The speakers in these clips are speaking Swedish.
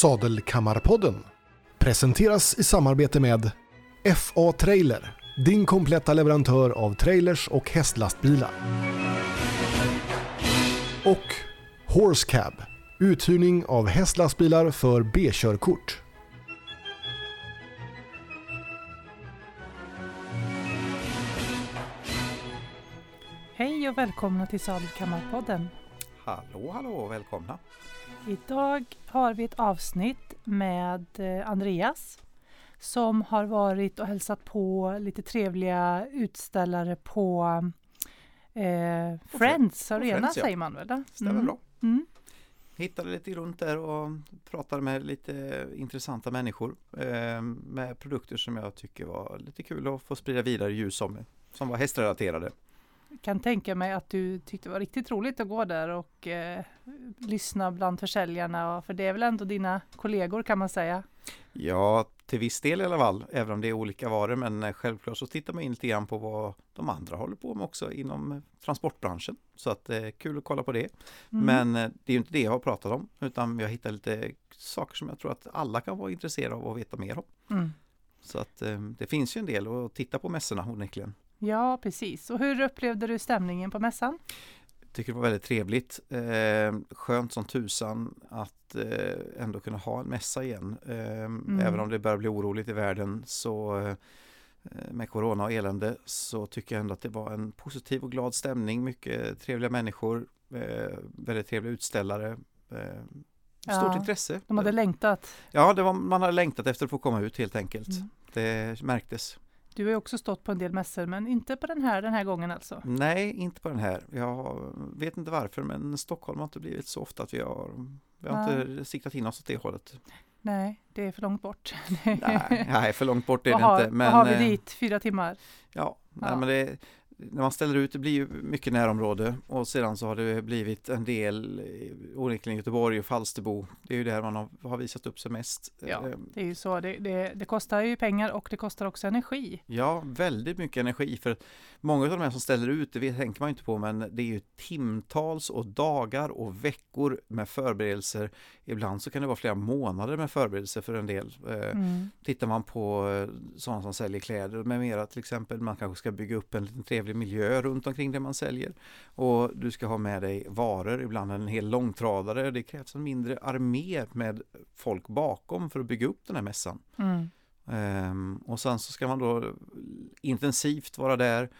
Sadelkammarpodden presenteras i samarbete med FA Trailer, din kompletta leverantör av trailers och hästlastbilar. Och Horse Cab, uthyrning av hästlastbilar för B-körkort. Hej och välkomna till Sadelkammarpodden. Hallå, hallå, välkomna! Idag har vi ett avsnitt med eh, Andreas som har varit och hälsat på lite trevliga utställare på eh, Friends Arena Friends, ja. säger man väl? Stämmer bra. Mm. Hittade lite runt där och pratade med lite intressanta människor eh, med produkter som jag tycker var lite kul att få sprida vidare ljus om, som var hästrelaterade. Kan tänka mig att du tyckte det var riktigt roligt att gå där och eh, lyssna bland försäljarna, för det är väl ändå dina kollegor kan man säga? Ja, till viss del i alla fall, även om det är olika varor, men eh, självklart så tittar man in lite grann på vad de andra håller på med också inom eh, transportbranschen. Så att det är kul att kolla på det. Mm. Men eh, det är ju inte det jag har pratat om, utan jag hittar lite saker som jag tror att alla kan vara intresserade av att veta mer om. Mm. Så att eh, det finns ju en del att titta på mässorna onekligen. Ja, precis. Och hur upplevde du stämningen på mässan? Tycker det var väldigt trevligt. Eh, skönt som tusan att eh, ändå kunna ha en mässa igen. Eh, Även om det börjar bli oroligt i världen så eh, med corona och elände så tycker jag ändå att det var en positiv och glad stämning. Mycket trevliga människor, eh, väldigt trevliga utställare. Eh, stort Ja, intresse. De hade längtat. Ja, var, man hade längtat efter att få komma ut helt enkelt. Mm. Det märktes. Du har också stått på en del mässor, men inte på den här den här gången alltså. Nej, inte på den här. Jag vet inte varför, men Stockholm har inte blivit så ofta att vi har, vi har inte siktat in oss åt det hållet. Nej, det är för långt bort. Nej, nej, för långt bort är det har, inte. Men, vad har vi eh, dit? Fyra timmar? Ja, nej, Ja. men det, när man ställer ut, det blir ju mycket närområde och sedan så har det blivit en del eh, onekligen Göteborg och Falsterbo. Det är ju där man har, har visat upp sig mest. Ja. Eh, Det är ju så. Det, det, det kostar ju pengar och det kostar också energi. Ja, väldigt mycket energi för många av de här som ställer ut, det tänker man inte på, men det är ju timtals och dagar och veckor med förberedelser. Ibland så kan det vara flera månader med förberedelser för en del. Eh, Mm. Tittar man på sådana som säljer kläder med mera till exempel, man kanske ska bygga upp en liten trevlig miljö runt omkring det man säljer. Och du ska ha med dig varor, ibland en hel långtradare. Det krävs en mindre armé med folk bakom för att bygga upp den här mässan. Mm. Ehm, och sen så ska man då intensivt vara där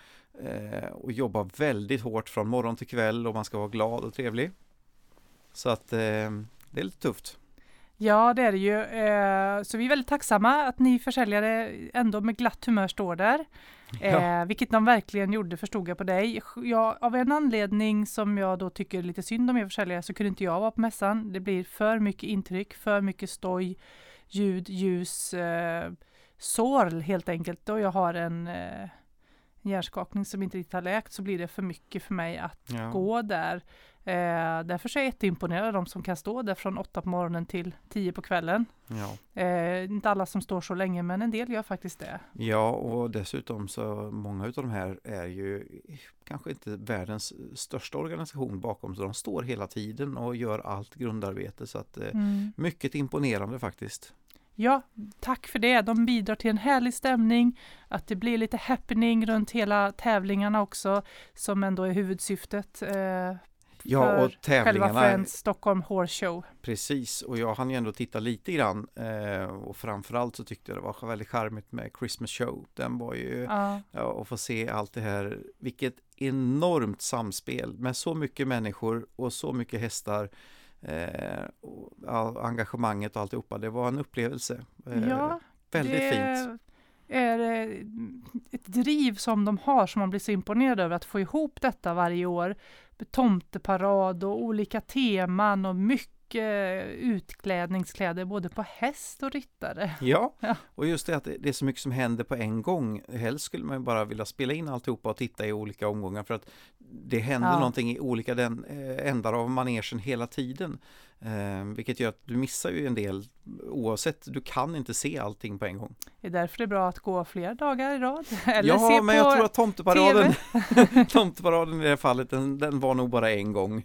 eh, och jobba väldigt hårt från morgon till kväll och man ska vara glad och trevlig. Så att ehm, det är lite tufft. Ja, det är det ju. Eh, så vi är väldigt tacksamma att ni försäljare ändå med glatt humör står där. Eh, vilket de verkligen gjorde, förstod jag på dig. Jag, av en anledning som jag då tycker lite synd om er försäljare så kunde inte jag vara på mässan. Det blir för mycket intryck, för mycket stoj, ljud, ljus, eh, sorl helt enkelt. Och jag har en eh, hjärnskakning som inte riktigt har läkt så blir det för mycket för mig att Ja. gå där. Eh, därför är jag jätteimponerad av de som kan stå där från åtta på morgonen till tio på kvällen. Ja. Eh, inte alla som står så länge men en del gör faktiskt det. ja, och dessutom så många av de här är ju kanske inte världens största organisation bakom så de står hela tiden och gör allt grundarbete så att eh, mycket imponerande faktiskt. Ja, tack för det. De bidrar till en härlig stämning, att det blir lite happening runt hela tävlingarna också, som ändå är huvudsyftet eh, Ja, och själva tävlingarna Friends Stockholm Horse Show. Precis, och jag hann ju ändå titta lite grann eh, och framförallt så tyckte jag det var väldigt charmigt med Christmas show. Den var ju, ja. Ja, och få se allt det här, vilket enormt samspel med så mycket människor och så mycket hästar. Eh, och, engagemanget och alltihopa, det var en upplevelse. Eh, ja väldigt det fint är ett driv som de har som man blir så imponerad över att få ihop detta varje år. Tomteparad och olika teman och mycket utklädningskläder både på häst och ryttare. Ja, Ja. och just det att det är så mycket som händer på en gång. Helst skulle man ju bara vilja spela in alltihopa och titta i olika omgångar för att det händer Ja. någonting i olika den, eh, ändar av manegen hela tiden. Eh, vilket gör att du missar ju en del oavsett, du kan inte se allting på en gång. Det är därför det är bra att gå flera dagar i rad. Eller ja, se men på jag tror att tomteparaden, tomteparaden i det här fallet, den, den var nog bara en gång.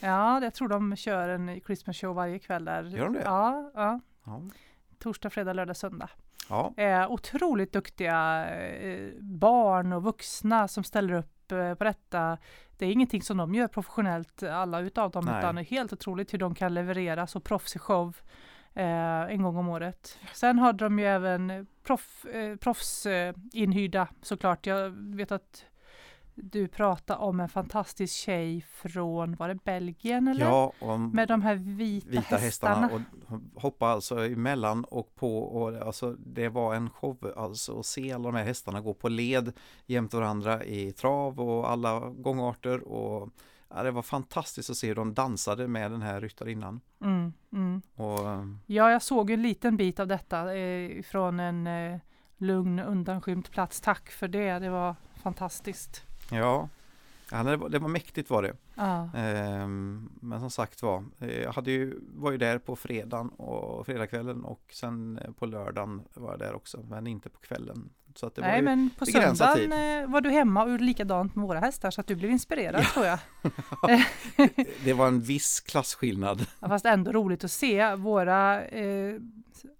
Ja, jag tror de kör en Christmas show varje kväll där. Gör de det? Ja, ja. Ja. torsdag, fredag, lördag, söndag. ja. Eh, otroligt duktiga eh, barn och vuxna som ställer upp eh, på detta. Det är ingenting som de gör professionellt, alla utav dem, Nej. utan det är helt otroligt hur de kan leverera så proffsig show eh, en gång om året. Sen hade de ju även proff, proffsinhyrda eh, inhyrda, såklart. Jag vet att du pratade om en fantastisk tjej från, var det Belgien eller? ja Med de här vita, vita hästarna hästarna. och hoppa alltså emellan och på och alltså det var en show alltså att se alla de här hästarna gå på led jämte varandra i trav och alla gångarter och ja, det var fantastiskt att se hur de dansade med den här ryttarinnan Mm, mm. och Ja, jag såg en liten bit av detta eh, från en eh, lugn undanskymd plats. Tack för det, det var fantastiskt. Ja, ja det, var, det var mäktigt var det Ja, Ehm, men som sagt var, eh, jag hade ju, var ju där på fredagen och fredagskvällen och sen eh, på lördagen var jag där också, men inte på kvällen. Så att det var Nej, ju, men på söndagen eh, var du hemma och gjorde likadant med våra hästar så att du blev inspirerad tror jag. det var en viss klasskillnad. Ja, Fast ändå roligt att se våra eh,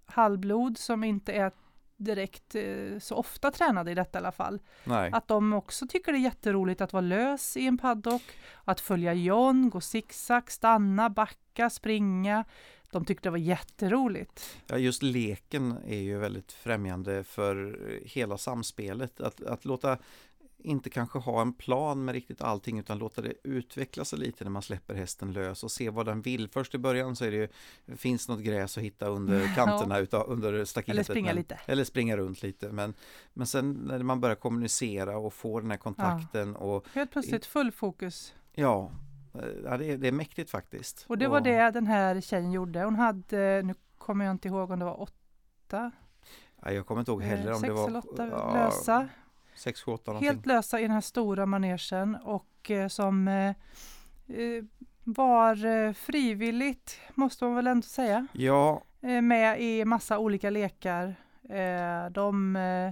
halvblod som inte är direkt eh, så ofta tränade i detta i alla fall. Nej, Att de också tycker det är jätteroligt att vara lös i en paddock, att följa John, gå zigzag, stanna, backa, springa. De tyckte det var jätteroligt. ja, just leken är ju väldigt främjande för hela samspelet. Att, att låta inte kanske ha en plan med riktigt allting utan låta det utveckla sig lite när man släpper hästen lös och se vad den vill. Först i början så är det ju, finns något gräs att hitta under kanterna utav, under staketet. Eller springa men, lite. Eller springa runt lite. Men, men sen när man börjar kommunicera och få den här kontakten och Helt plötsligt full fokus. ja, eh, ja det, är, det är mäktigt faktiskt. Och det var det den här tjejen gjorde. Hon hade, nu kommer jag inte ihåg om det var åtta, Ja, jag kommer inte ihåg heller eh, om sex det var eller åtta ja, lösa. Sex, sju, åtta någonting. Helt lösa i den här stora manegen och eh, som eh, eh, var eh, frivilligt, måste man väl ändå säga, Ja, med i massa olika lekar. De eh,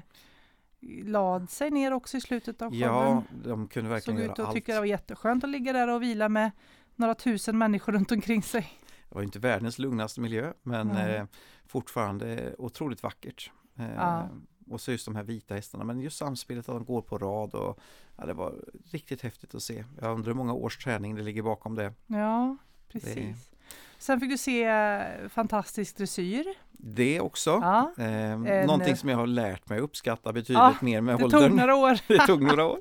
lad sig ner också i slutet av showen. ja, de kunde Såg verkligen ut göra allt. tycka det var jätteskönt att ligga där och vila med några tusen människor runt omkring sig. Det var inte världens lugnaste miljö men Nej. eh, fortfarande otroligt vackert. Eh, Ja. Och så just de här vita hästarna men just samspelet att de går på rad och ja, det var riktigt häftigt att se. Jag undrar hur många års träning det ligger bakom det. Ja, precis. Sen fick du se eh, fantastisk dressyr. Det också. Ja, Eh, En- någonting som jag har lärt mig uppskatta betydligt Ja, mer med det åldern. tog några år. det tog några år.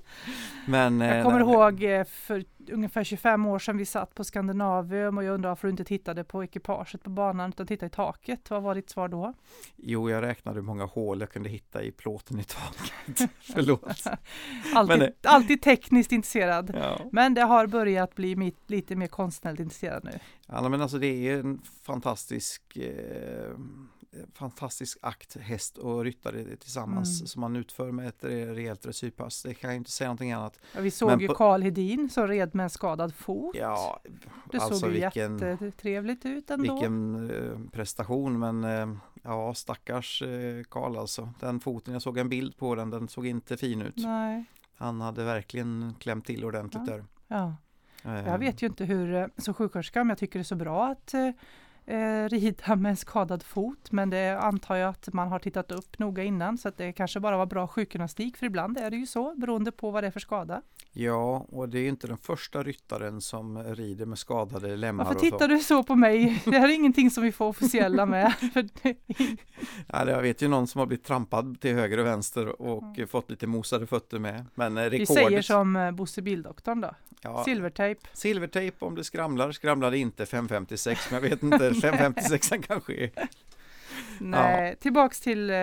Men, eh, Jag kommer nej, ihåg eh, för ungefär 25 år sedan vi satt på Skandinavium och jag undrar varför du inte tittade på ekipaget på banan utan tittade i taket. Vad var ditt svar då? Jo, jag räknade hur många hål jag kunde hitta i plåten i taket. Förlåt. Alltid, Men alltid tekniskt intresserad. Ja. Men det har börjat bli mitt, lite mer konstnärligt intresserad nu. Ja, men alltså det är en fantastisk eh, fantastisk akt, häst och ryttare tillsammans Mm. som man utför med ett rejält dressyrpass. Det kan jag inte säga någonting annat. Ja, vi såg Men ju Karl Hedin som red med en skadad fot. Ja, det alltså såg ju vilken, jättetrevligt ut ändå. vilken eh, prestation men eh, ja stackars eh, Karl alltså. Den foten, jag såg en bild på den, den såg inte fin ut. Nej. Han hade verkligen klämt till ordentligt Ja. där. Ja. Eh, Jag vet ju inte hur, eh, som sjuksköterska, om jag tycker det är så bra att eh, rida med en skadad fot. Men det antar jag att man har tittat upp noga innan så att det kanske bara var bra sjukgymnastik. För ibland är det ju så beroende på vad det är för skada. Ja, och det är ju inte den första ryttaren som rider med skadade lemmar Varför och så. tittar du så på mig? Det här är ingenting som vi får officiella med. Ja, jag vet ju någon som har blivit trampad till höger och vänster och fått lite mosade fötter med. Men eh, vi säger som eh, Bosse Bildoktorn då. ja, Silvertejp. silvertejp om det skramlar. Skramlade inte 556, men jag vet inte. 556 kanske är. Nej, tillbaks till eh,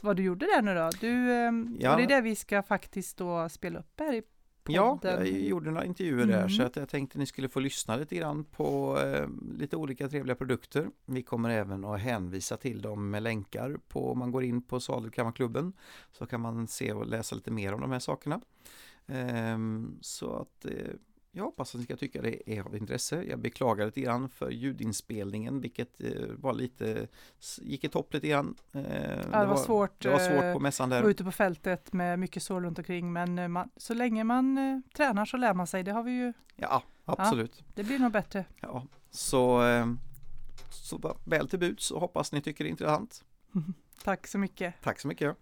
vad du gjorde där nu då. Du, eh, Ja. det är det vi ska faktiskt då spela upp här i Ja, podden. jag gjorde några intervjuer där Mm. så att jag tänkte ni skulle få lyssna lite grann på eh, lite olika trevliga produkter. Vi kommer även att hänvisa till dem med länkar på om man går in på Sadelkammarklubben så kan man se och läsa lite mer om de här sakerna. Ehm, så att eh, jag hoppas att ni ska tycka det är av intresse. Jag beklagar lite grann för ljudinspelningen vilket eh, var lite, gick i topp lite grann. Eh, det var svårt, Det var svårt eh, på mässan där. ute på fältet med mycket sol runt omkring men man, så länge man tränar så lär man sig. Det har vi ju Ja, absolut. Ja, det blir nog bättre. Ja, så, så väl till buds och hoppas ni tycker det är intressant. Tack så mycket. Tack så mycket.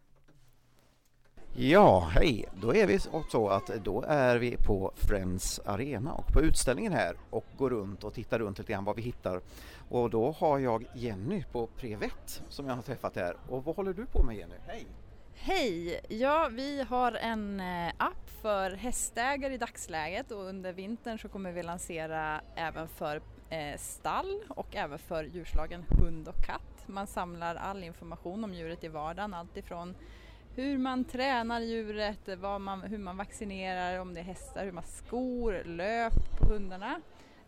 Ja, hej! Då är vi så att då är vi på Friends Arena och på utställningen här och går runt och tittar runt lite grann vad vi hittar. Och då har jag Jenny på Prevet som jag har träffat här. Och vad håller du på med Jenny? Hej! Hej! Ja, vi har en eh, app för hästägare i dagsläget och under vintern så kommer vi lansera även för eh, stall och även för djurslagen hund och katt. Man samlar all information om djuret i vardagen, alltifrån hur man tränar djuret, man, hur man vaccinerar, om det är hästar, hur man skor, löp på hundarna.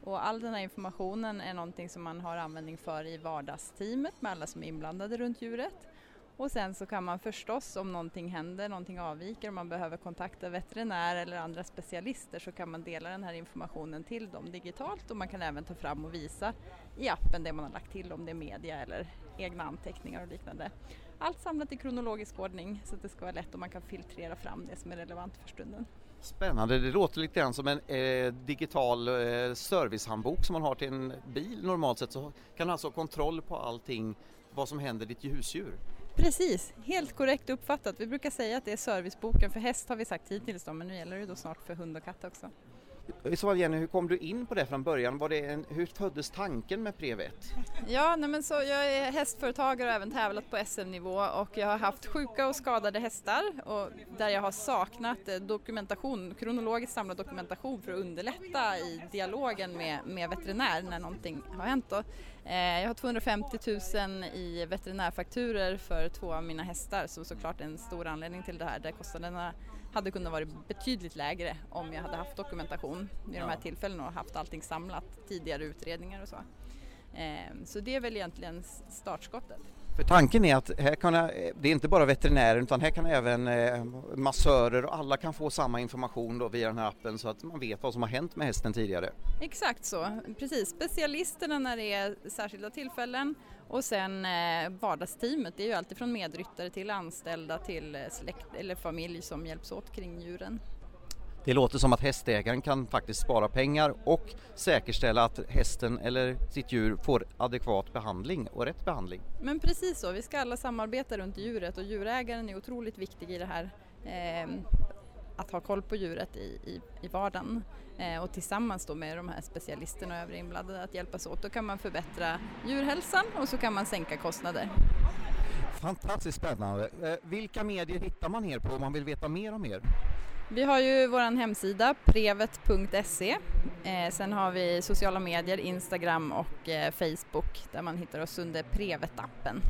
Och all den här informationen är någonting som man har användning för i vardagsteamet med alla som är inblandade runt djuret. Och sen så kan man förstås om någonting händer, någonting avviker, om man behöver kontakta veterinär eller andra specialister så kan man dela den här informationen till dem digitalt och man kan även ta fram och visa i appen det man har lagt till om det är media eller egna anteckningar och liknande. Allt samlat i kronologisk ordning så att det ska vara lätt och man kan filtrera fram det som är relevant för stunden. Spännande, det låter lite grann som en eh, digital eh, servicehandbok som man har till en bil normalt sett så kan du alltså ha kontroll på allting vad som händer ditt husdjur. Precis, helt korrekt uppfattat. Vi brukar säga att det är serviceboken för häst har vi sagt hittills då, men nu gäller det då snart för hund och katt också. Eh, I så fall Jenny, hur kom du in på det från början? Var det en, hur föddes tanken med Prevet? Ja, nej men så jag är hästföretagare och har även tävlat på SM-nivå och jag har haft sjuka och skadade hästar och där jag har saknat eh, dokumentation, kronologiskt samlad dokumentation för att underlätta i dialogen med, med veterinär när någonting har hänt. Då. Eh, jag har 250 000 i veterinärfakturer för två av mina hästar som såklart är en stor anledning till det här där kostnaderna hade kunnat vara betydligt lägre om jag hade haft dokumentation vid de här tillfällena och haft allting samlat, tidigare utredningar och så. Ehm, så det är väl egentligen startskottet. För tanken är att här kan eh, det är inte bara veterinärer utan här kan även eh, massörer och alla kan få samma information då via den här appen så att man vet vad som har hänt med hästen tidigare. Exakt så, precis. Specialisterna när det är särskilda tillfällen och sen eh, vardagsteamet, det är ju alltifrån medryttare till anställda till eh, släkt eller familj som hjälps åt kring djuren. Det låter som att hästägaren kan faktiskt spara pengar och säkerställa att hästen eller sitt djur får adekvat behandling och rätt behandling. Men precis så, vi ska alla samarbeta runt djuret och djurägaren är otroligt viktig i det här. Eh, att ha koll på djuret i, i, i vardagen eh, och tillsammans då med de här specialisterna och övriga inblandade att hjälpas åt. Då kan man förbättra djurhälsan och så kan man sänka kostnader. Fantastiskt spännande. Eh, vilka medier hittar man er på om man vill veta mer om er? Vi har ju vår hemsida prevet.se. Eh, sen har vi sociala medier, Instagram och eh, Facebook där man hittar oss under Prevet-appen.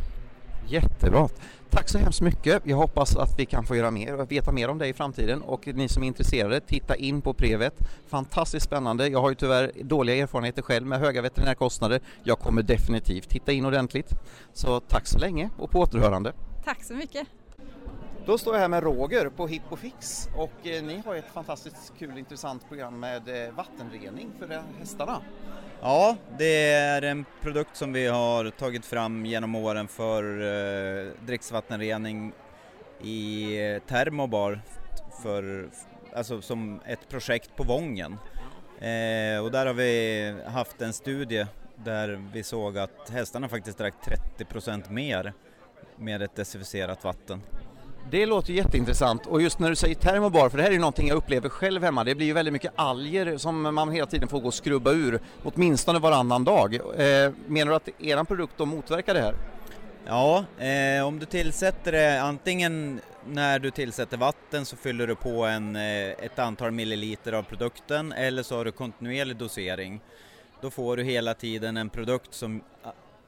Jättebra. Tack så hemskt mycket. Jag hoppas att vi kan få göra mer och veta mer om det i framtiden och ni som är intresserade, titta in på Prevet. Fantastiskt spännande. Jag har ju tyvärr dåliga erfarenheter själv med höga veterinärkostnader. Jag kommer definitivt titta in ordentligt. Så tack så länge och på återhörande. Tack så mycket. Då står jag här med Roger på Hippofix och eh, ni har ett fantastiskt kul intressant program med eh, vattenrening för eh, hästarna. Ja, det är en produkt som vi har tagit fram genom åren för eh, dricksvattenrening i eh, Termobar för, alltså som ett projekt på Vången. Eh, och där har vi haft en studie där vi såg att hästarna faktiskt drack 30 procent mer med ett desinficerat vatten. Det låter jätteintressant och just när du säger termobar, för det här är ju någonting jag upplever själv hemma, det blir ju väldigt mycket alger som man hela tiden får gå och skrubba ur, åtminstone varannan dag. Eh, menar du att er produkt då motverkar det här? Ja, eh, om du tillsätter det antingen när du tillsätter vatten så fyller du på en, eh, ett antal milliliter av produkten eller så har du kontinuerlig dosering. Då får du hela tiden en produkt som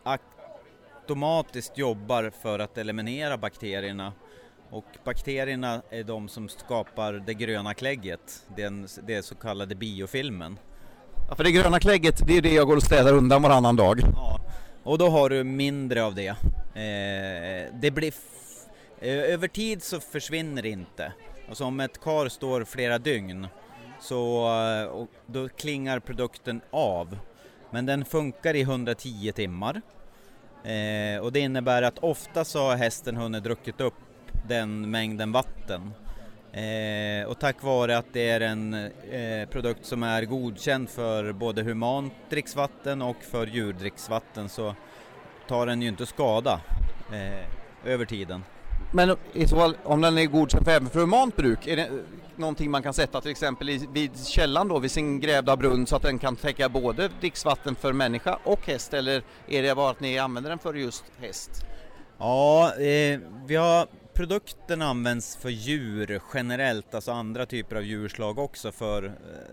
automatiskt jobbar för att eliminera bakterierna och bakterierna är de som skapar det gröna klägget, den, det så kallade biofilmen. Ja, för det gröna klägget, det är det jag går och städar undan varannan dag. Ja, och då har du mindre av det. Eh, det blir eh, över tid så försvinner det inte. Alltså om ett kar står flera dygn så eh, då klingar produkten av. Men den funkar i 110 timmar. Eh, och det innebär att ofta så har hästen hunnit druckit upp den mängden vatten. Eh, och tack vare att det är en eh, produkt som är godkänd för både humant dricksvatten och för djurdricksvatten så tar den ju inte skada eh, över tiden. Men i så fall, om den är godkänd för, även för humant bruk, är det någonting man kan sätta till exempel i, vid källan då, vid sin grävda brunn så att den kan täcka både dricksvatten för människa och häst eller är det bara att ni använder den för just häst? Ja, eh, vi har produkten används för djur generellt, alltså andra typer av djurslag också för eh,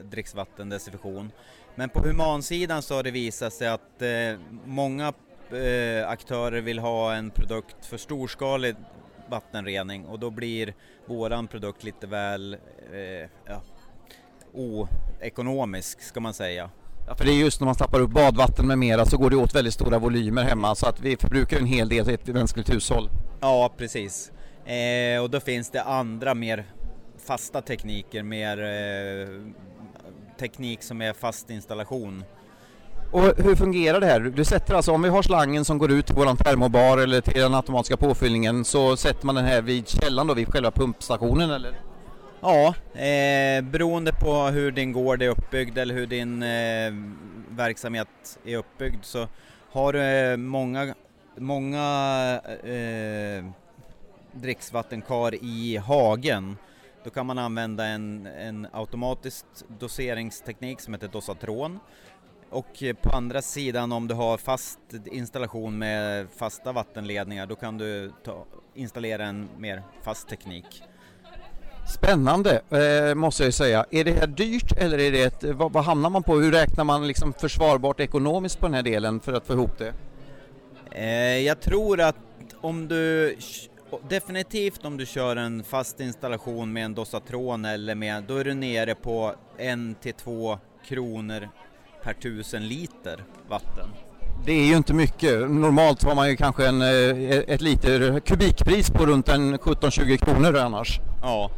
dricksvattendesinfektion. Men på humansidan så har det visat sig att eh, många eh, aktörer vill ha en produkt för storskalig vattenrening och då blir våran produkt lite väl eh, ja, oekonomisk ska man säga. Ja, för det är just när man tappar upp badvatten med mera så går det åt väldigt stora volymer hemma så att vi förbrukar en hel del i ett mänskligt hushåll. Ja, precis. Eh, och då finns det andra mer fasta tekniker, mer eh, teknik som är fast installation. Och hur fungerar det här? Du sätter alltså, om vi har slangen som går ut till våran termobar eller till den automatiska påfyllningen så sätter man den här vid källan då, vid själva pumpstationen eller? Ja, eh, beroende på hur din gård är uppbyggd eller hur din eh, verksamhet är uppbyggd så har du eh, många, många eh, dricksvattenkar i hagen då kan man använda en, en automatisk doseringsteknik som heter Dosatron och på andra sidan om du har fast installation med fasta vattenledningar då kan du ta, installera en mer fast teknik. Spännande eh, måste jag säga. Är det här dyrt eller är det ett, vad, vad, hamnar man på? Hur räknar man liksom försvarbart ekonomiskt på den här delen för att få ihop det? Eh, jag tror att om du definitivt om du kör en fast installation med en Dosatron eller med, då är du nere på en till två kronor per tusen liter vatten. Det är ju inte mycket. Normalt har man ju kanske en, eh, ett liter kubikpris på runt en 17-20 kronor annars. Ja,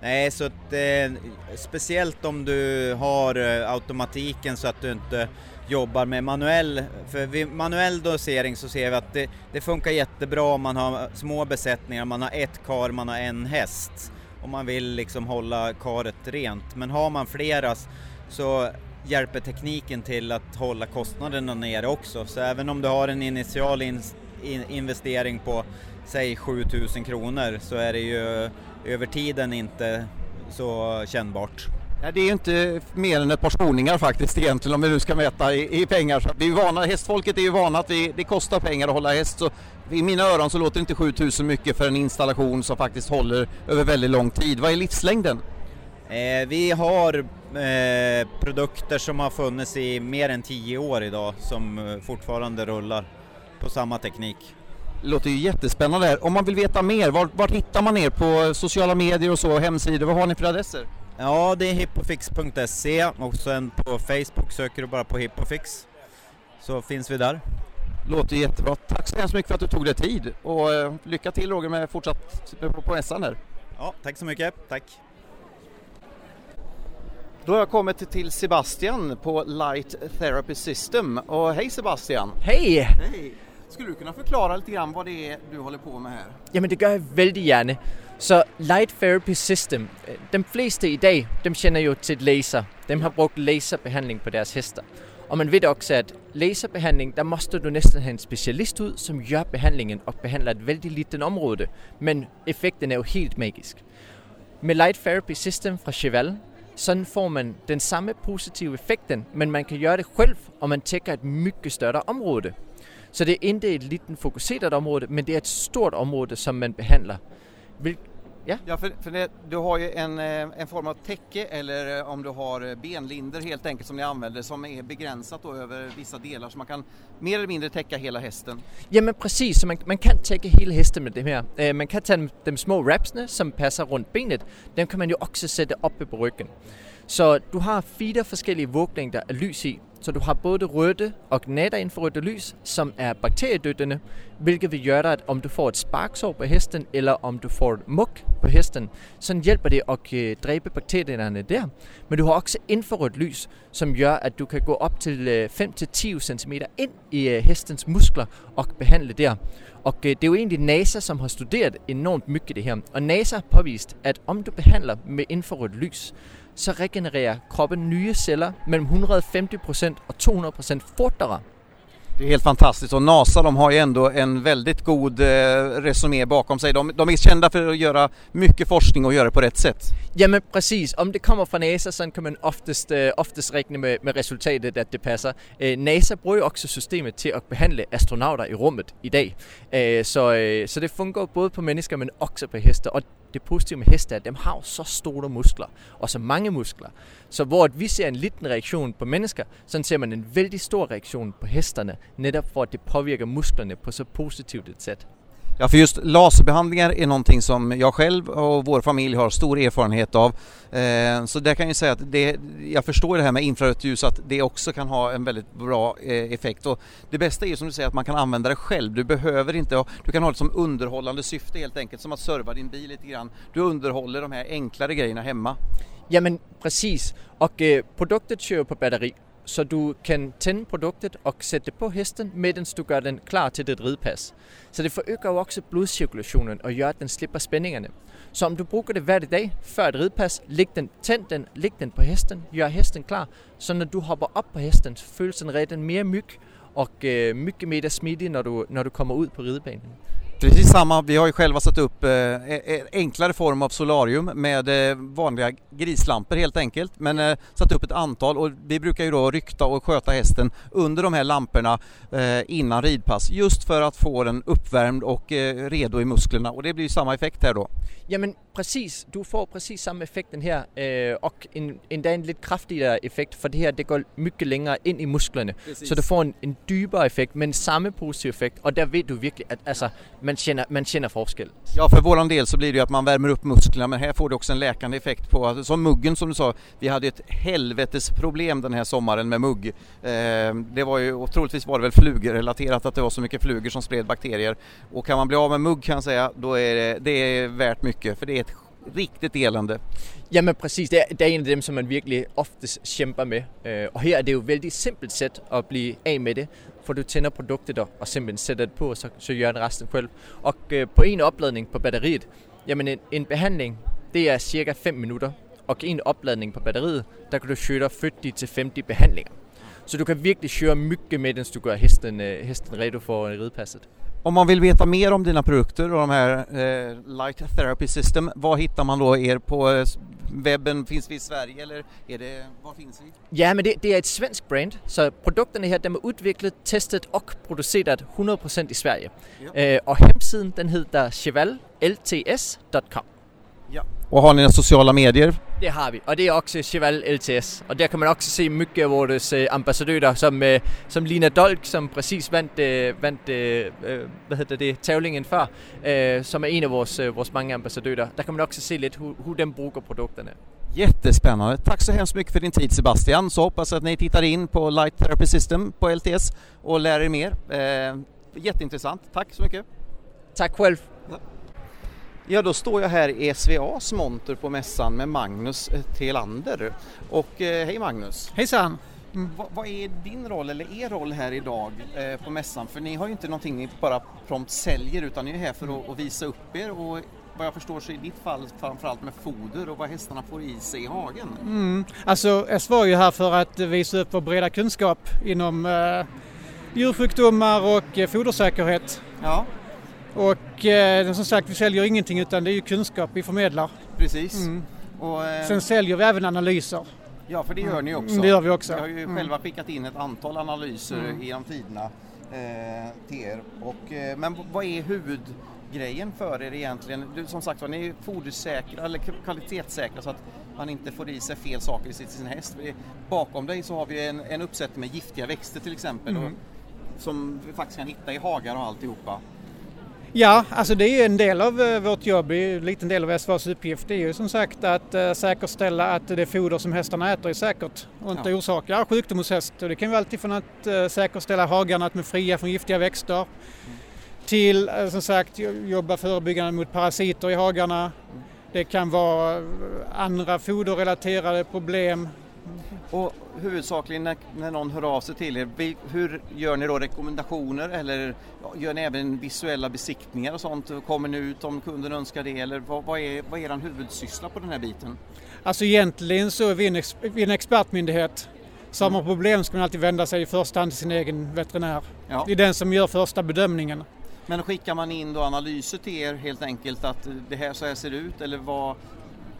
nej så att, eh, speciellt om du har eh, automatiken så att du inte jobbar med manuell, för vid manuell dosering så ser vi att det, det funkar jättebra om man har små besättningar, man har ett kar, man har en häst och man vill liksom hålla karet rent. Men har man flera så hjälper tekniken till att hålla kostnaderna nere också. Så även om du har en initial in, in, investering på säg 7000 kronor så är det ju över tiden inte så kännbart. Ja, det är inte mer än ett par skoningar faktiskt egentligen om vi nu ska mäta i, i pengar. Så vi är vana, hästfolket är ju vana att vi, det kostar pengar att hålla häst. Så I mina öron så låter inte 7000 mycket för en installation som faktiskt håller över väldigt lång tid. Vad är livslängden? Eh, vi har eh, produkter som har funnits i mer än 10 år idag som eh, fortfarande rullar på samma teknik. Låter ju jättespännande här. Om man vill veta mer, var, var hittar man er på sociala medier och så, hemsidor? Vad har ni för adresser? Ja, det är hippofix.se och sen på Facebook söker du bara på hippofix så finns vi där. Låter jättebra. Tack så hemskt mycket för att du tog dig tid och eh, lycka till Roger med fortsatt på mässan här. Ja, tack så mycket. Tack. Då har jag kommit till Sebastian på Light Therapy System och hej Sebastian! Hej! Hej! Skulle du kunna förklara lite grann vad det är du håller på med här? Ja, men det gör jag väldigt gärna. Så Light Therapy System, øh, de flesta idag, de känner ju till laser. De har brukt laserbehandling på deras hästar. Och man vet också att laserbehandling, där måste du nästan ha en specialist ut som gör behandlingen och behandlar ett väldigt litet område. Men effekten är ju helt magisk. Med Light Therapy System från Cheval så får man den samma positiva effekten men man kan göra det själv om man täcker ett mycket större område. Så det är inte ett litet fokuserat område men det är ett stort område som man behandlar. Ja, ja för, för det, du har ju en, eh, en form av täcke eller eh, om du har eh, benlinder helt enkelt som ni använder som är begränsat då över vissa delar så man kan mer eller mindre täcka hela hästen. Ja men precis, så man, man kan täcka hela hästen med det här. Man kan ta de, de små wrapsna som passar runt benet, de kan man ju också sätta uppe på ryggen. Så du har fyra olika våglängder av lys i. Så du har både röda och nära lys som är bakteriedödande, vilket gøre dig, att om du får ett sparksår på hästen eller om du får muck på hästen, så hjälper det att øh, dræbe dräpa bakterierna där. Men du har också infrarött lys som gör att du kan gå upp till 5-10 cm in i øh, hestens hästens muskler och behandla där. Og øh, det är jo egentligen NASA som har studerat enormt mycket det här. Og NASA har påvisat att om du behandlar med infrarött lys så regenererar kroppen nya celler mellan 150% och 200% fortare. Det är helt fantastiskt och NASA de har ju ändå en väldigt god eh, resumé bakom sig. De, de, är kända för att göra mycket forskning och göra det på rätt sätt. Ja men precis, om det kommer från NASA så kan man oftast, eh, oftast räkna med, med resultatet att det passar. Eh, NASA bruger också systemet till att behandla astronauter i rummet idag. Eh, så, eh, så det fungerar både på människor men också på hästar. Och det positiva med hästar är att de har så stora muskler och så många muskler. Så hvor vi ser en liten reaktion på människor så ser man en väldigt stor reaktion på hästarna netop för att det påverkar musklerna på så positivt et sätt. Ja, för just laserbehandlingar är någonting som jag själv och vår familj har stor erfarenhet av. Eh, så där kan jag säga att det, jag förstår det här med infrarött ljus att det också kan ha en väldigt bra eh, effekt. Och det bästa är ju som du säger att man kan använda det själv. Du behöver inte, du kan ha det som underhållande syfte helt enkelt, som att serva din bil lite grann. Du underhåller de här enklare grejerna hemma. Ja men precis, och eh, produktet kör på batteri så du kan tända produktet och sätta på hästen medan du gör den klar till ditt ridpass. Så det förökar också blodcirkulationen och gör att den slipper spänningarna. Så om du brukar det varje dag för ett ridpass, lägg den, tänd den, lägg den på hästen, gör hästen klar. Så när du hoppar upp på hästen så känns den redan mer mjuk och mycket mer smidig när du, när du kommer ut på ridbanan. Precis samma, vi har ju själva satt upp eh, e, e, enklare form av solarium med eh, vanliga grislampor helt enkelt. Men eh, satt upp ett antal och vi brukar ju då rykta och sköta hästen under de här lamporna eh, innan ridpass. Just för att få den uppvärmd och eh, redo i musklerna. Och det blir ju samma effekt här då. Ja men precis, du får precis samma effekten här eh, och en, en, en lite kraftigare effekt för det här det går mycket längre in i musklerna. Precis. Så du får en, en djupare effekt men samma positiv effekt och där vet du verkligen att alltså, man, känner, man känner forskel. Ja för våran del så blir det ju att man värmer upp musklerna men här får du också en läkande effekt på, som muggen som du sa, vi hade ett helvetes problem den här sommaren med mugg. Eh, det var ju, och troligtvis var det väl flugorelaterat att det var så mycket flugor som spred bakterier. Och kan man bli av med mugg kan jag säga, då är det, det är värt mycket för det är riktigt elände. Ja men precis, det är, det är en av dem som man verkligen oftast kämpar med. Øh, uh, och här är det ju ett väldigt simpelt sätt att bli av med det. För du tänder produktet och simpelt sätter det på så, så gör den resten själv. Och øh, uh, på en uppladdning på batteriet, ja men en, en behandling det är cirka 5 minuter. Och en uppladdning på batteriet, där kan du köra 40-50 behandlingar. Så du kan verkligen köra mycket medan du gör hästen, hästen øh, redo för ridpasset. Om man vill veta mer om dina produkter och de här eh, Light Therapy System, var hittar man då er på eh, webben? Finns vi i Sverige eller är det, var finns vi? Ja, men det, det är ett svenskt brand, så produkterna här de är utvecklade, testat och producerat 100% i Sverige. Ja. Eh, och hemsidan den heter chevalLTS.com. Ja. Och har ni några sociala medier? Det har vi och det är också Cheval LTS och där kan man också se mycket av våra äh, ambassadörer som, äh, som Lina Dolk som precis vann, äh, vann vad heter det, tävlingen för, som är en av våra, våra många ambassadörer. Där kan man också se lite hur, hur den brukar produkterna. Jättespännande. Tack så hemskt mycket för din tid Sebastian. Så hoppas att ni tittar in på Light Therapy System på LTS och lär er mer. jätteintressant. Tack så mycket. Tack själv. Ja, då står jag här i SVAs monter på mässan med Magnus eh, Telander. Och eh, hej Magnus! Hejsan! Mm, vad, vad är din roll eller er roll här idag eh, på mässan? För ni har ju inte någonting ni bara prompt säljer utan ni är här för att, att visa upp er och vad jag förstår så i ditt fall framförallt med foder och vad hästarna får i sig i hagen. Mm. Alltså SVA är ju här för att visa upp vår breda kunskap inom eh, djursjukdomar och eh, fodersäkerhet. Ja. Och eh, som sagt, vi säljer ingenting utan det är ju kunskap vi förmedlar. Precis. Mm. Och, eh, Sen säljer vi även analyser. Ja, för det gör ni också. Det gör vi också. Vi har ju mm. själva skickat in ett antal analyser mm. genom tiderna eh, till er. Och, eh, men vad är huvudgrejen för er egentligen? Du, som sagt var, ni är fodersäkra eller kvalitetssäkra så att man inte får i sig fel saker i sin häst. Bakom dig så har vi en, en uppsättning med giftiga växter till exempel. Mm. Och, som vi faktiskt kan hitta i hagar och alltihopa. Ja, alltså det är en del av eh, vårt jobb, en liten del av SVAs uppgift. Det är ju som sagt att uh, säkerställa att det foder som hästarna äter är säkert och inte ja. orsakar sjukdom hos häst. Och det kan vara alltid från att uh, säkerställa hagarna att de är fria från giftiga växter mm. till som sagt jobba förebyggande mot parasiter i hagarna. Mm. Det kan vara andra foderrelaterade problem och huvudsakligen när, när någon hör av sig till er, hur gör ni då rekommendationer eller gör ni även visuella besiktningar och sånt? Kommer ni ut om kunden önskar det eller vad, vad, är, vad är er huvudsyssla på den här biten? Alltså egentligen så är vi en, ex, vi en expertmyndighet. Har man problem ska man alltid vända sig i första hand till sin egen veterinär. Ja. Det är den som gör första bedömningen. Men skickar man in då analyser till er helt enkelt att det här så här ser det ut eller vad,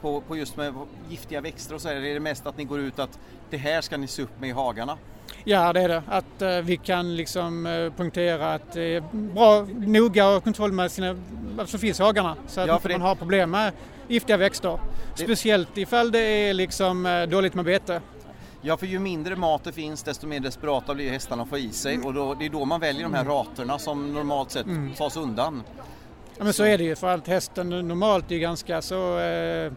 på, på just med giftiga växter och så här, är det mest att ni går ut att det här ska ni se upp med i hagarna? Ja det är det, att uh, vi kan liksom uh, punktera att det är bra, noga och kontroll med sina, vad som finns i hagarna så att ja, man har problem med giftiga växter. Det... Speciellt ifall det är liksom uh, dåligt med bete. Ja, för ju mindre mat det finns desto mer desperata blir hästarna att få i sig mm. och då, det är då man väljer de här mm. raterna som normalt sett mm. tas undan. Ja men så, är det ju för att hästen normalt är ganska så eh,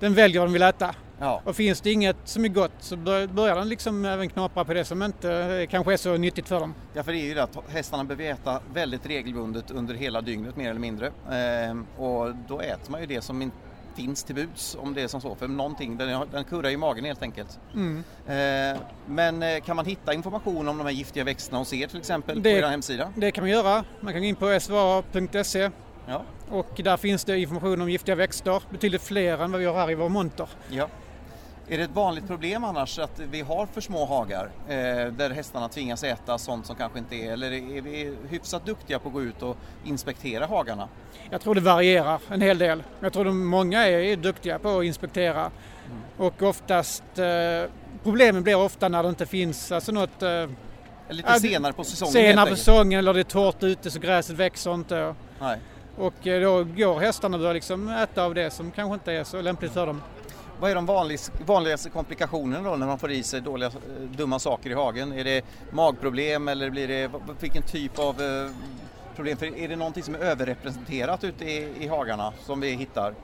den väljer vad den vill äta. Ja. Och finns det inget som är gott så börjar den liksom även knapra på det som inte eh, kanske är så nyttigt för dem. Ja för det är ju det att hästarna behöver äta väldigt regelbundet under hela dygnet mer eller mindre. Ehm, och då äter man ju det som inte finns till buds om det är som så. För någonting, den, den kurrar i magen helt enkelt. Mm. Eh, men eh, kan man hitta information om de här giftiga växterna hos er till exempel det, på er hemsida? Det kan man göra. Man kan gå in på sva.se Ja. Och där finns det information om giftiga växter, betydligt fler än vad vi har här i vår monter. Ja. Är det ett vanligt problem annars att vi har för små hagar eh, där hästarna tvingas äta sånt som kanske inte är, eller är vi hyfsat duktiga på att gå ut och inspektera hagarna? Jag tror det varierar en hel del. Jag tror att många är duktiga på att inspektera mm. och oftast eh, problemen blir ofta när det inte finns alltså något eh, Lite senare på säsongen Senare på säsongen eller det är torrt ute så gräset växer inte. Nej. Och eh, då går hästarna börjar liksom äta av det som kanske inte är så lämpligt för dem. Vad är de vanligaste komplikationerna då när man får i sig dåliga, eh, dumma saker i hagen? Är det magproblem eller blir det, vilken typ av eh, problem? För är det någonting som är överrepresenterat ute i, i hagarna som vi hittar?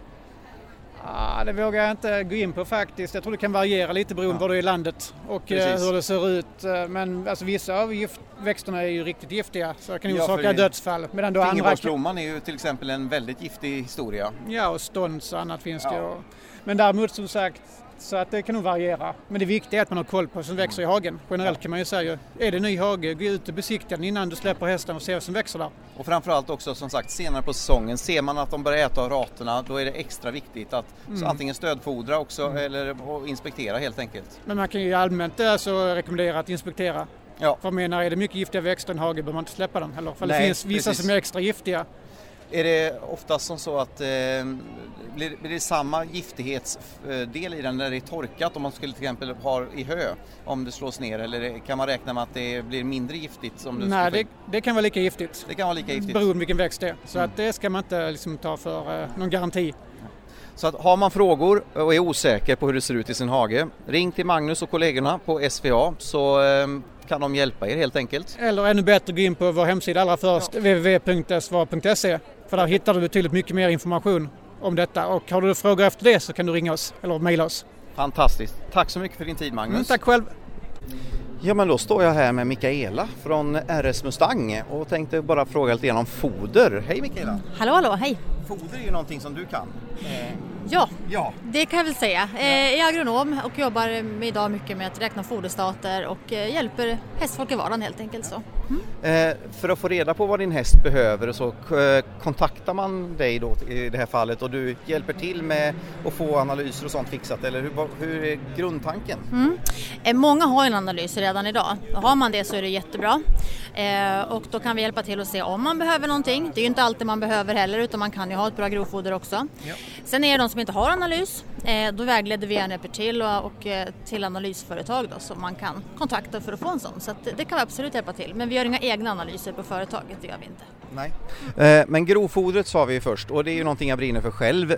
Ah, det vågar jag inte gå in på faktiskt. Jag tror det kan variera lite beroende på ja. var du är i landet och eh, Precis. hur det ser ut. Eh, men alltså, vissa av växterna är ju riktigt giftiga så det kan ja, orsaka dödsfall. Medan då andra... är ju till exempel en väldigt giftig historia. Ja och stånds och annat finns ja. det. Men däremot som sagt så att det kan nog variera. Men det viktiga är att man har koll på vad som växer i hagen. Generellt kan man ju säga, är det ny hage, gå ut och besikta den innan du släpper hästen och se vad som växer där. Och framförallt också som sagt senare på säsongen, ser man att de börjar äta av raterna då är det extra viktigt att mm. antingen stödfodra också mm. eller inspektera helt enkelt. Men man kan ju allmänt alltså rekommendera att inspektera. Ja. För jag menar, är det mycket giftiga växter i en hage behöver man inte släppa den heller. För Nej, det finns vissa precis. som är extra giftiga är det oftast som så att eh, blir, blir det samma giftighetsdel i den när det är torkat om man skulle till exempel ha i hö om det slås ner eller kan man räkna med att det blir mindre giftigt? Som Nej, det, det, kan vara lika giftigt. Det kan vara lika giftigt. Beroende på vilken växt det är. Så mm. att det ska man inte liksom ta för eh, någon garanti. Så att har man frågor och är osäker på hur det ser ut i sin hage, ring till Magnus och kollegorna på SVA så eh, kan de hjälpa er helt enkelt. Eller ännu bättre gå in på vår hemsida allra först, ja. www.sva.se för där hittar du betydligt mycket mer information om detta och har du frågor efter det så kan du ringa oss eller mejla oss. Fantastiskt. Tack så mycket för din tid Magnus. Mm, tack själv. Ja men då står jag här med Mikaela från RS Mustang och tänkte bara fråga lite grann om foder. Hej Mikaela! Hallå hallå, hej! Foder är ju någonting som du kan. Eh, Ja, ja, det kan jag väl säga. Eh, jag är agronom och jobbar idag mycket med att räkna foderstater och eh, hjälper hästfolk i vardagen helt enkelt. Så. Mm. för att få reda på vad din häst behöver så kontaktar man dig då i det här fallet och du hjälper till med att få analyser och sånt fixat eller hur, hur är grundtanken? Mm. Många har en analys redan idag. Har man det så är det jättebra och då kan vi hjälpa till att se om man behöver någonting. Det är ju inte alltid man behöver heller utan man kan ju ha ett bra grovfoder också. Ja. Sen är det de som inte har analys, eh, då vägleder vi gärna till och, eh, till analysföretag då, som man kan kontakta för att få en sån. Så det kan vi absolut hjälpa till. Men vi gör inga egna analyser på företaget, det gör vi inte. Nej. Eh, men grovfodret sa vi först och det är ju någonting jag brinner för själv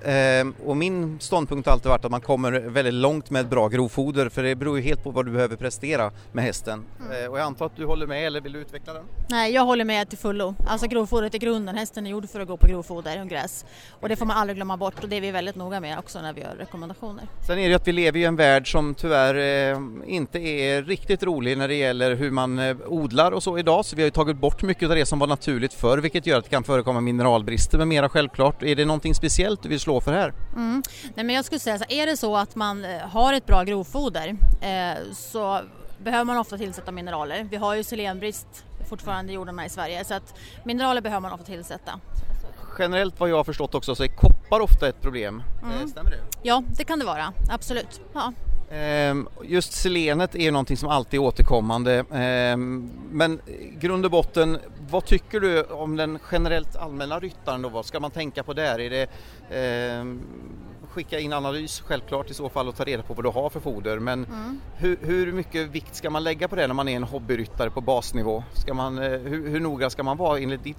och min ståndpunkt har alltid varit att man kommer väldigt långt med ett bra grovfoder för det beror ju helt på vad du behöver prestera med hästen. Mm. Och jag antar att du håller med eller vill du utveckla den? Nej, jag håller med till fullo. Alltså grovfodret är grunden, hästen är gjord för att gå på grovfoder och gräs. Och det får man aldrig glömma bort och det är vi väldigt noga med också när vi gör rekommendationer. Sen är det ju att vi lever i en värld som tyvärr eh, inte är riktigt rolig när det gäller hur man eh, odlar och så idag så vi har ju tagit bort mycket av det som var naturligt förr vilket gör att det kan förekomma mineralbrister med mera självklart. Är det någonting speciellt du vill slå för här? Mm. Nej, men jag skulle säga så är det så att man eh, har ett bra grovfoder eh, så behöver man ofta tillsätta mineraler. Vi har ju selenbrist fortfarande i jordarna i Sverige så att mineraler behöver man ofta tillsätta. Generellt vad jag har förstått också så är koppar ofta ett problem. Mm. Eh, Stämmer det? Ja, det kan det vara, absolut. Ja. Ehm, Just selenet är ju någonting som alltid är återkommande. Ehm, Men grund och botten, vad tycker du om den generellt allmänna ryttaren då? Vad ska man tänka på där? Är det ehm, skicka in analys självklart i så fall och ta reda på vad du har för foder men Mm. hur, hur mycket vikt ska man lägga på det när man är en hobbyryttare på basnivå? Ska man, eh, hur, hur noga ska man vara enligt ditt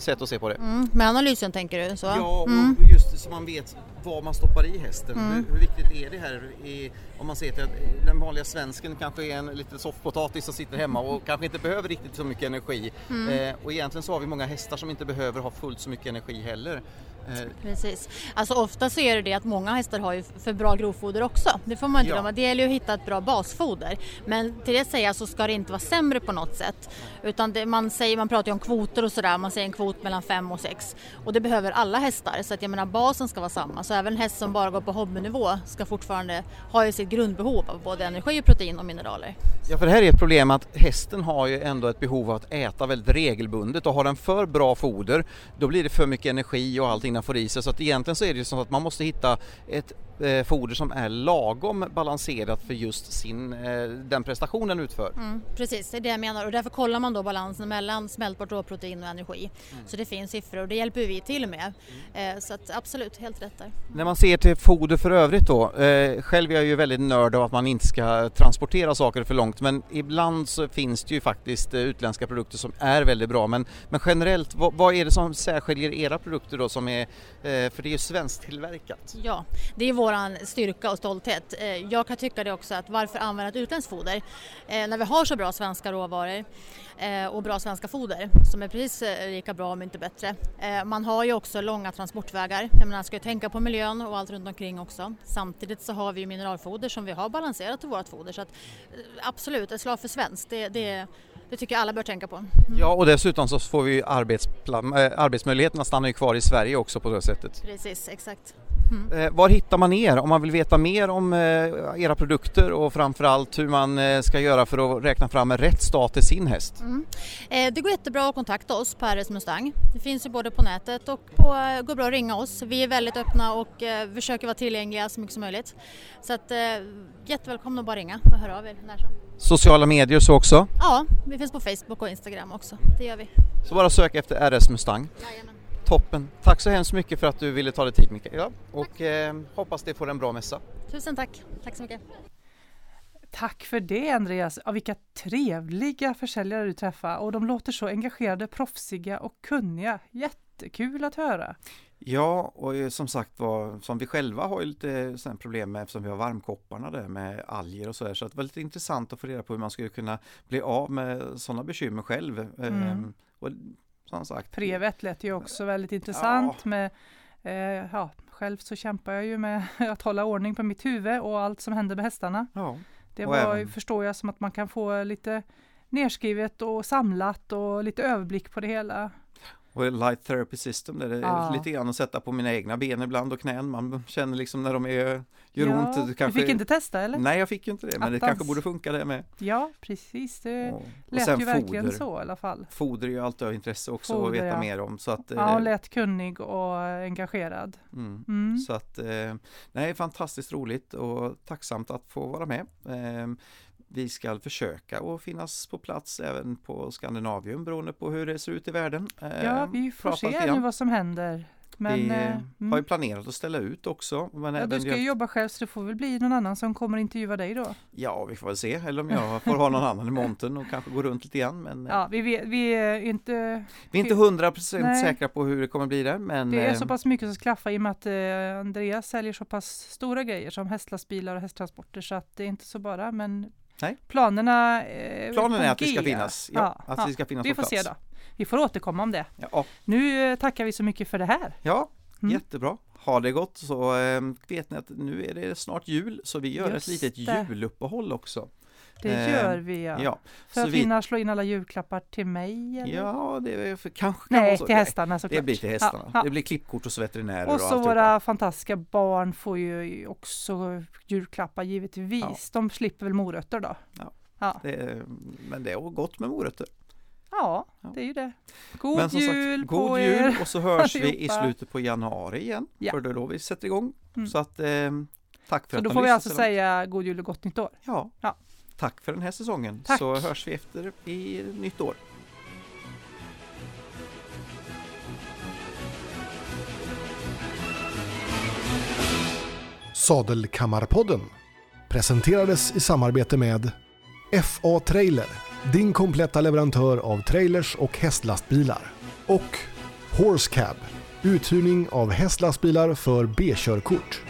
sätt att se på det? Mm. Med analysen tänker du? Så. Ja, Mm. och just så man vet vad man stoppar i hästen. Mm. Hur, hur viktigt är det här i, om man ser till att den vanliga svensken kanske är en liten soffpotatis som sitter hemma och kanske inte behöver riktigt så mycket energi. Mm. Eh, och egentligen så har vi många hästar som inte behöver ha fullt så mycket energi heller. Eh, Precis. Alltså ofta så är det det att många hästar har ju för bra grovfoder också. Det får man inte Ja. glömma. Det gäller ju att hitta ett bra basfoder. Men till det säga så ska det inte vara sämre på något sätt. Utan det, man, säger, man pratar ju om kvoter och sådär. Man säger en kvot mellan 5 och 6. Och det behöver alla hästar. Så att jag menar basen ska vara samma. Så även en häst som bara går på hobbynivå ska fortfarande ha ju sitt grundbehov av både energi, protein och mineraler. Ja, för det här är ett problem att hästen har ju ändå ett behov av att äta väldigt regelbundet och har den för bra foder då blir det för mycket energi och allting innan får i sig så att egentligen så är det ju så att man måste hitta ett eh, foder som är lagom balanserat för just sin, eh, den prestation den utför. Mm, precis, det är det jag menar och därför kollar man då balansen mellan smältbart råprotein och energi. Så det finns siffror och det hjälper vi till med. Eh, så att absolut, helt rätt där. När man ser till foder för övrigt då, eh, själv är jag ju väldigt nörd av att man inte ska transportera saker för långt men ibland så finns det ju faktiskt eh, utländska produkter som är väldigt bra men, men generellt, vad, vad är det som särskiljer era produkter då som är, eh, för det är ju svensktillverkat? Ja, det är våran styrka och stolthet. Eh, jag kan tycka det också att varför använda ett utländskt foder eh, när vi har så bra svenska råvaror eh, och bra svenska foder som är precis lika bra om inte bättre. Man har ju också långa transportvägar. Menar, ska ju tänka på miljön och allt runt omkring också. Samtidigt så har vi ju mineralfoder som vi har balanserat i vårt foder så att absolut, ett slag för svenskt, det, det, det tycker jag alla bör tänka på. Ja och dessutom så får vi ju arbetspla- äh, arbetsmöjligheterna stannar ju kvar i Sverige också på det sättet. Precis, exakt. Eh, var hittar man er om man vill veta mer om eh, era produkter och framförallt hur man eh, ska göra för att räkna fram en rätt stat till sin häst? Mm. Det går jättebra att kontakta oss på RS Mustang. Det finns ju både på nätet och på, går bra att ringa oss. Vi är väldigt öppna och försöker vara tillgängliga så mycket som möjligt. Så att, jättevälkomna att bara ringa och höra av er när som. Sociala medier så också. Ja, vi finns på Facebook och Instagram också. Det gör vi. Så bara sök efter RS Mustang. Jajamän. Toppen! Tack så hemskt mycket för att du ville ta dig tid Mikael. Ja, och eh, hoppas det får en bra mässa. Tusen tack. Tack så mycket. Tack för det Andreas! Ja, vilka trevliga försäljare du träffar och de låter så engagerade, proffsiga och kunniga. Jättekul att höra! Ja, och eh, som sagt var, som vi själva har ju lite sådana problem med eftersom vi har varmkopparna där med alger och så där. Så det var lite intressant att få reda på hur man skulle kunna bli av med sådana bekymmer själv. Mm. Ehm, och som sagt, Prevet lät ju också väldigt intressant med eh, ja, själv så kämpar jag ju med att hålla ordning på mitt huvud och allt som händer med hästarna. Ja. Det var, även- förstår jag som att man kan få lite nerskrivet och samlat och lite överblick på det hela. Och Light Therapy System, där det är Ja. lite grann att sätta på mina egna ben ibland och knän. Man känner liksom när de är, gör ja, ont. Det Du kanske... fick inte testa eller? Nej, jag fick ju inte det, men det Attans. kanske borde funka det med. Ja, precis. Det Och, och lät ju verkligen foder. så i alla fall. Foder är ju alltid av intresse också Foder, att veta ja. mer om. Så att, Ja, eh, hon lät kunnig och engagerad. mm. Mm. Så att, eh, nej, fantastiskt roligt och tacksamt att få vara med. Eh, vi ska försöka att finnas på plats även på Skandinavium beroende på hur det ser ut i världen. Eh, Ja, vi får se nu vad som händer Men, vi eh, har ju mm. planerat att ställa ut också. Men ja, du ska ju jobba själv så det får väl bli någon annan som kommer intervjua dig då. Ja, vi får väl se. Eller om jag får ha någon annan i montern och kanske gå runt lite grann. Men eh, Ja, vi, vet, vi är inte... vi är inte hundra procent säkra på hur det kommer bli där. Men Det är eh, så pass mycket som ska klaffa i och med att eh, Andreas säljer så pass stora grejer som hästlastbilar och hästtransporter så att det är inte så bara men Nej. planerna eh, planen är att det ska finnas. Ja, att det ska finnas Vi på får plats. se då. Vi får återkomma om det. Ja, Nu eh, tackar vi så mycket för det här. ja Mm. jättebra. Ha det gott så eh, vet ni att nu är det snart jul så vi gör Just ett litet det. juluppehåll också. Det Eh, gör vi ja. Ja, för så att vi- hinna slå in alla julklappar till mig eller? ja det är för, kanske kan Nej, så. till hästarna såklart. Det blir till hästarna. Ja, ja. Det blir klippkort hos veterinärer och, Och så våra fantastiska barn får ju också julklappar givetvis. De slipper väl morötter då? Ja. Det är, men det är gott med morötter. ja det är ju det. God Men som jul sagt, på god er! jul och så hörs vi i slutet på januari igen. För det är då vi sätter igång. Mm. Så att eh, tack för Så att då får vi alltså säga god jul och gott nytt år. Ja. Ja. Tack för den här säsongen. Tack. Så hörs vi efter i nytt år. Sadelkammarpodden presenterades i samarbete med FA Trailer, din kompletta leverantör av trailers och hästlastbilar. Och Horse Cab, uthyrning av hästlastbilar för B-körkort.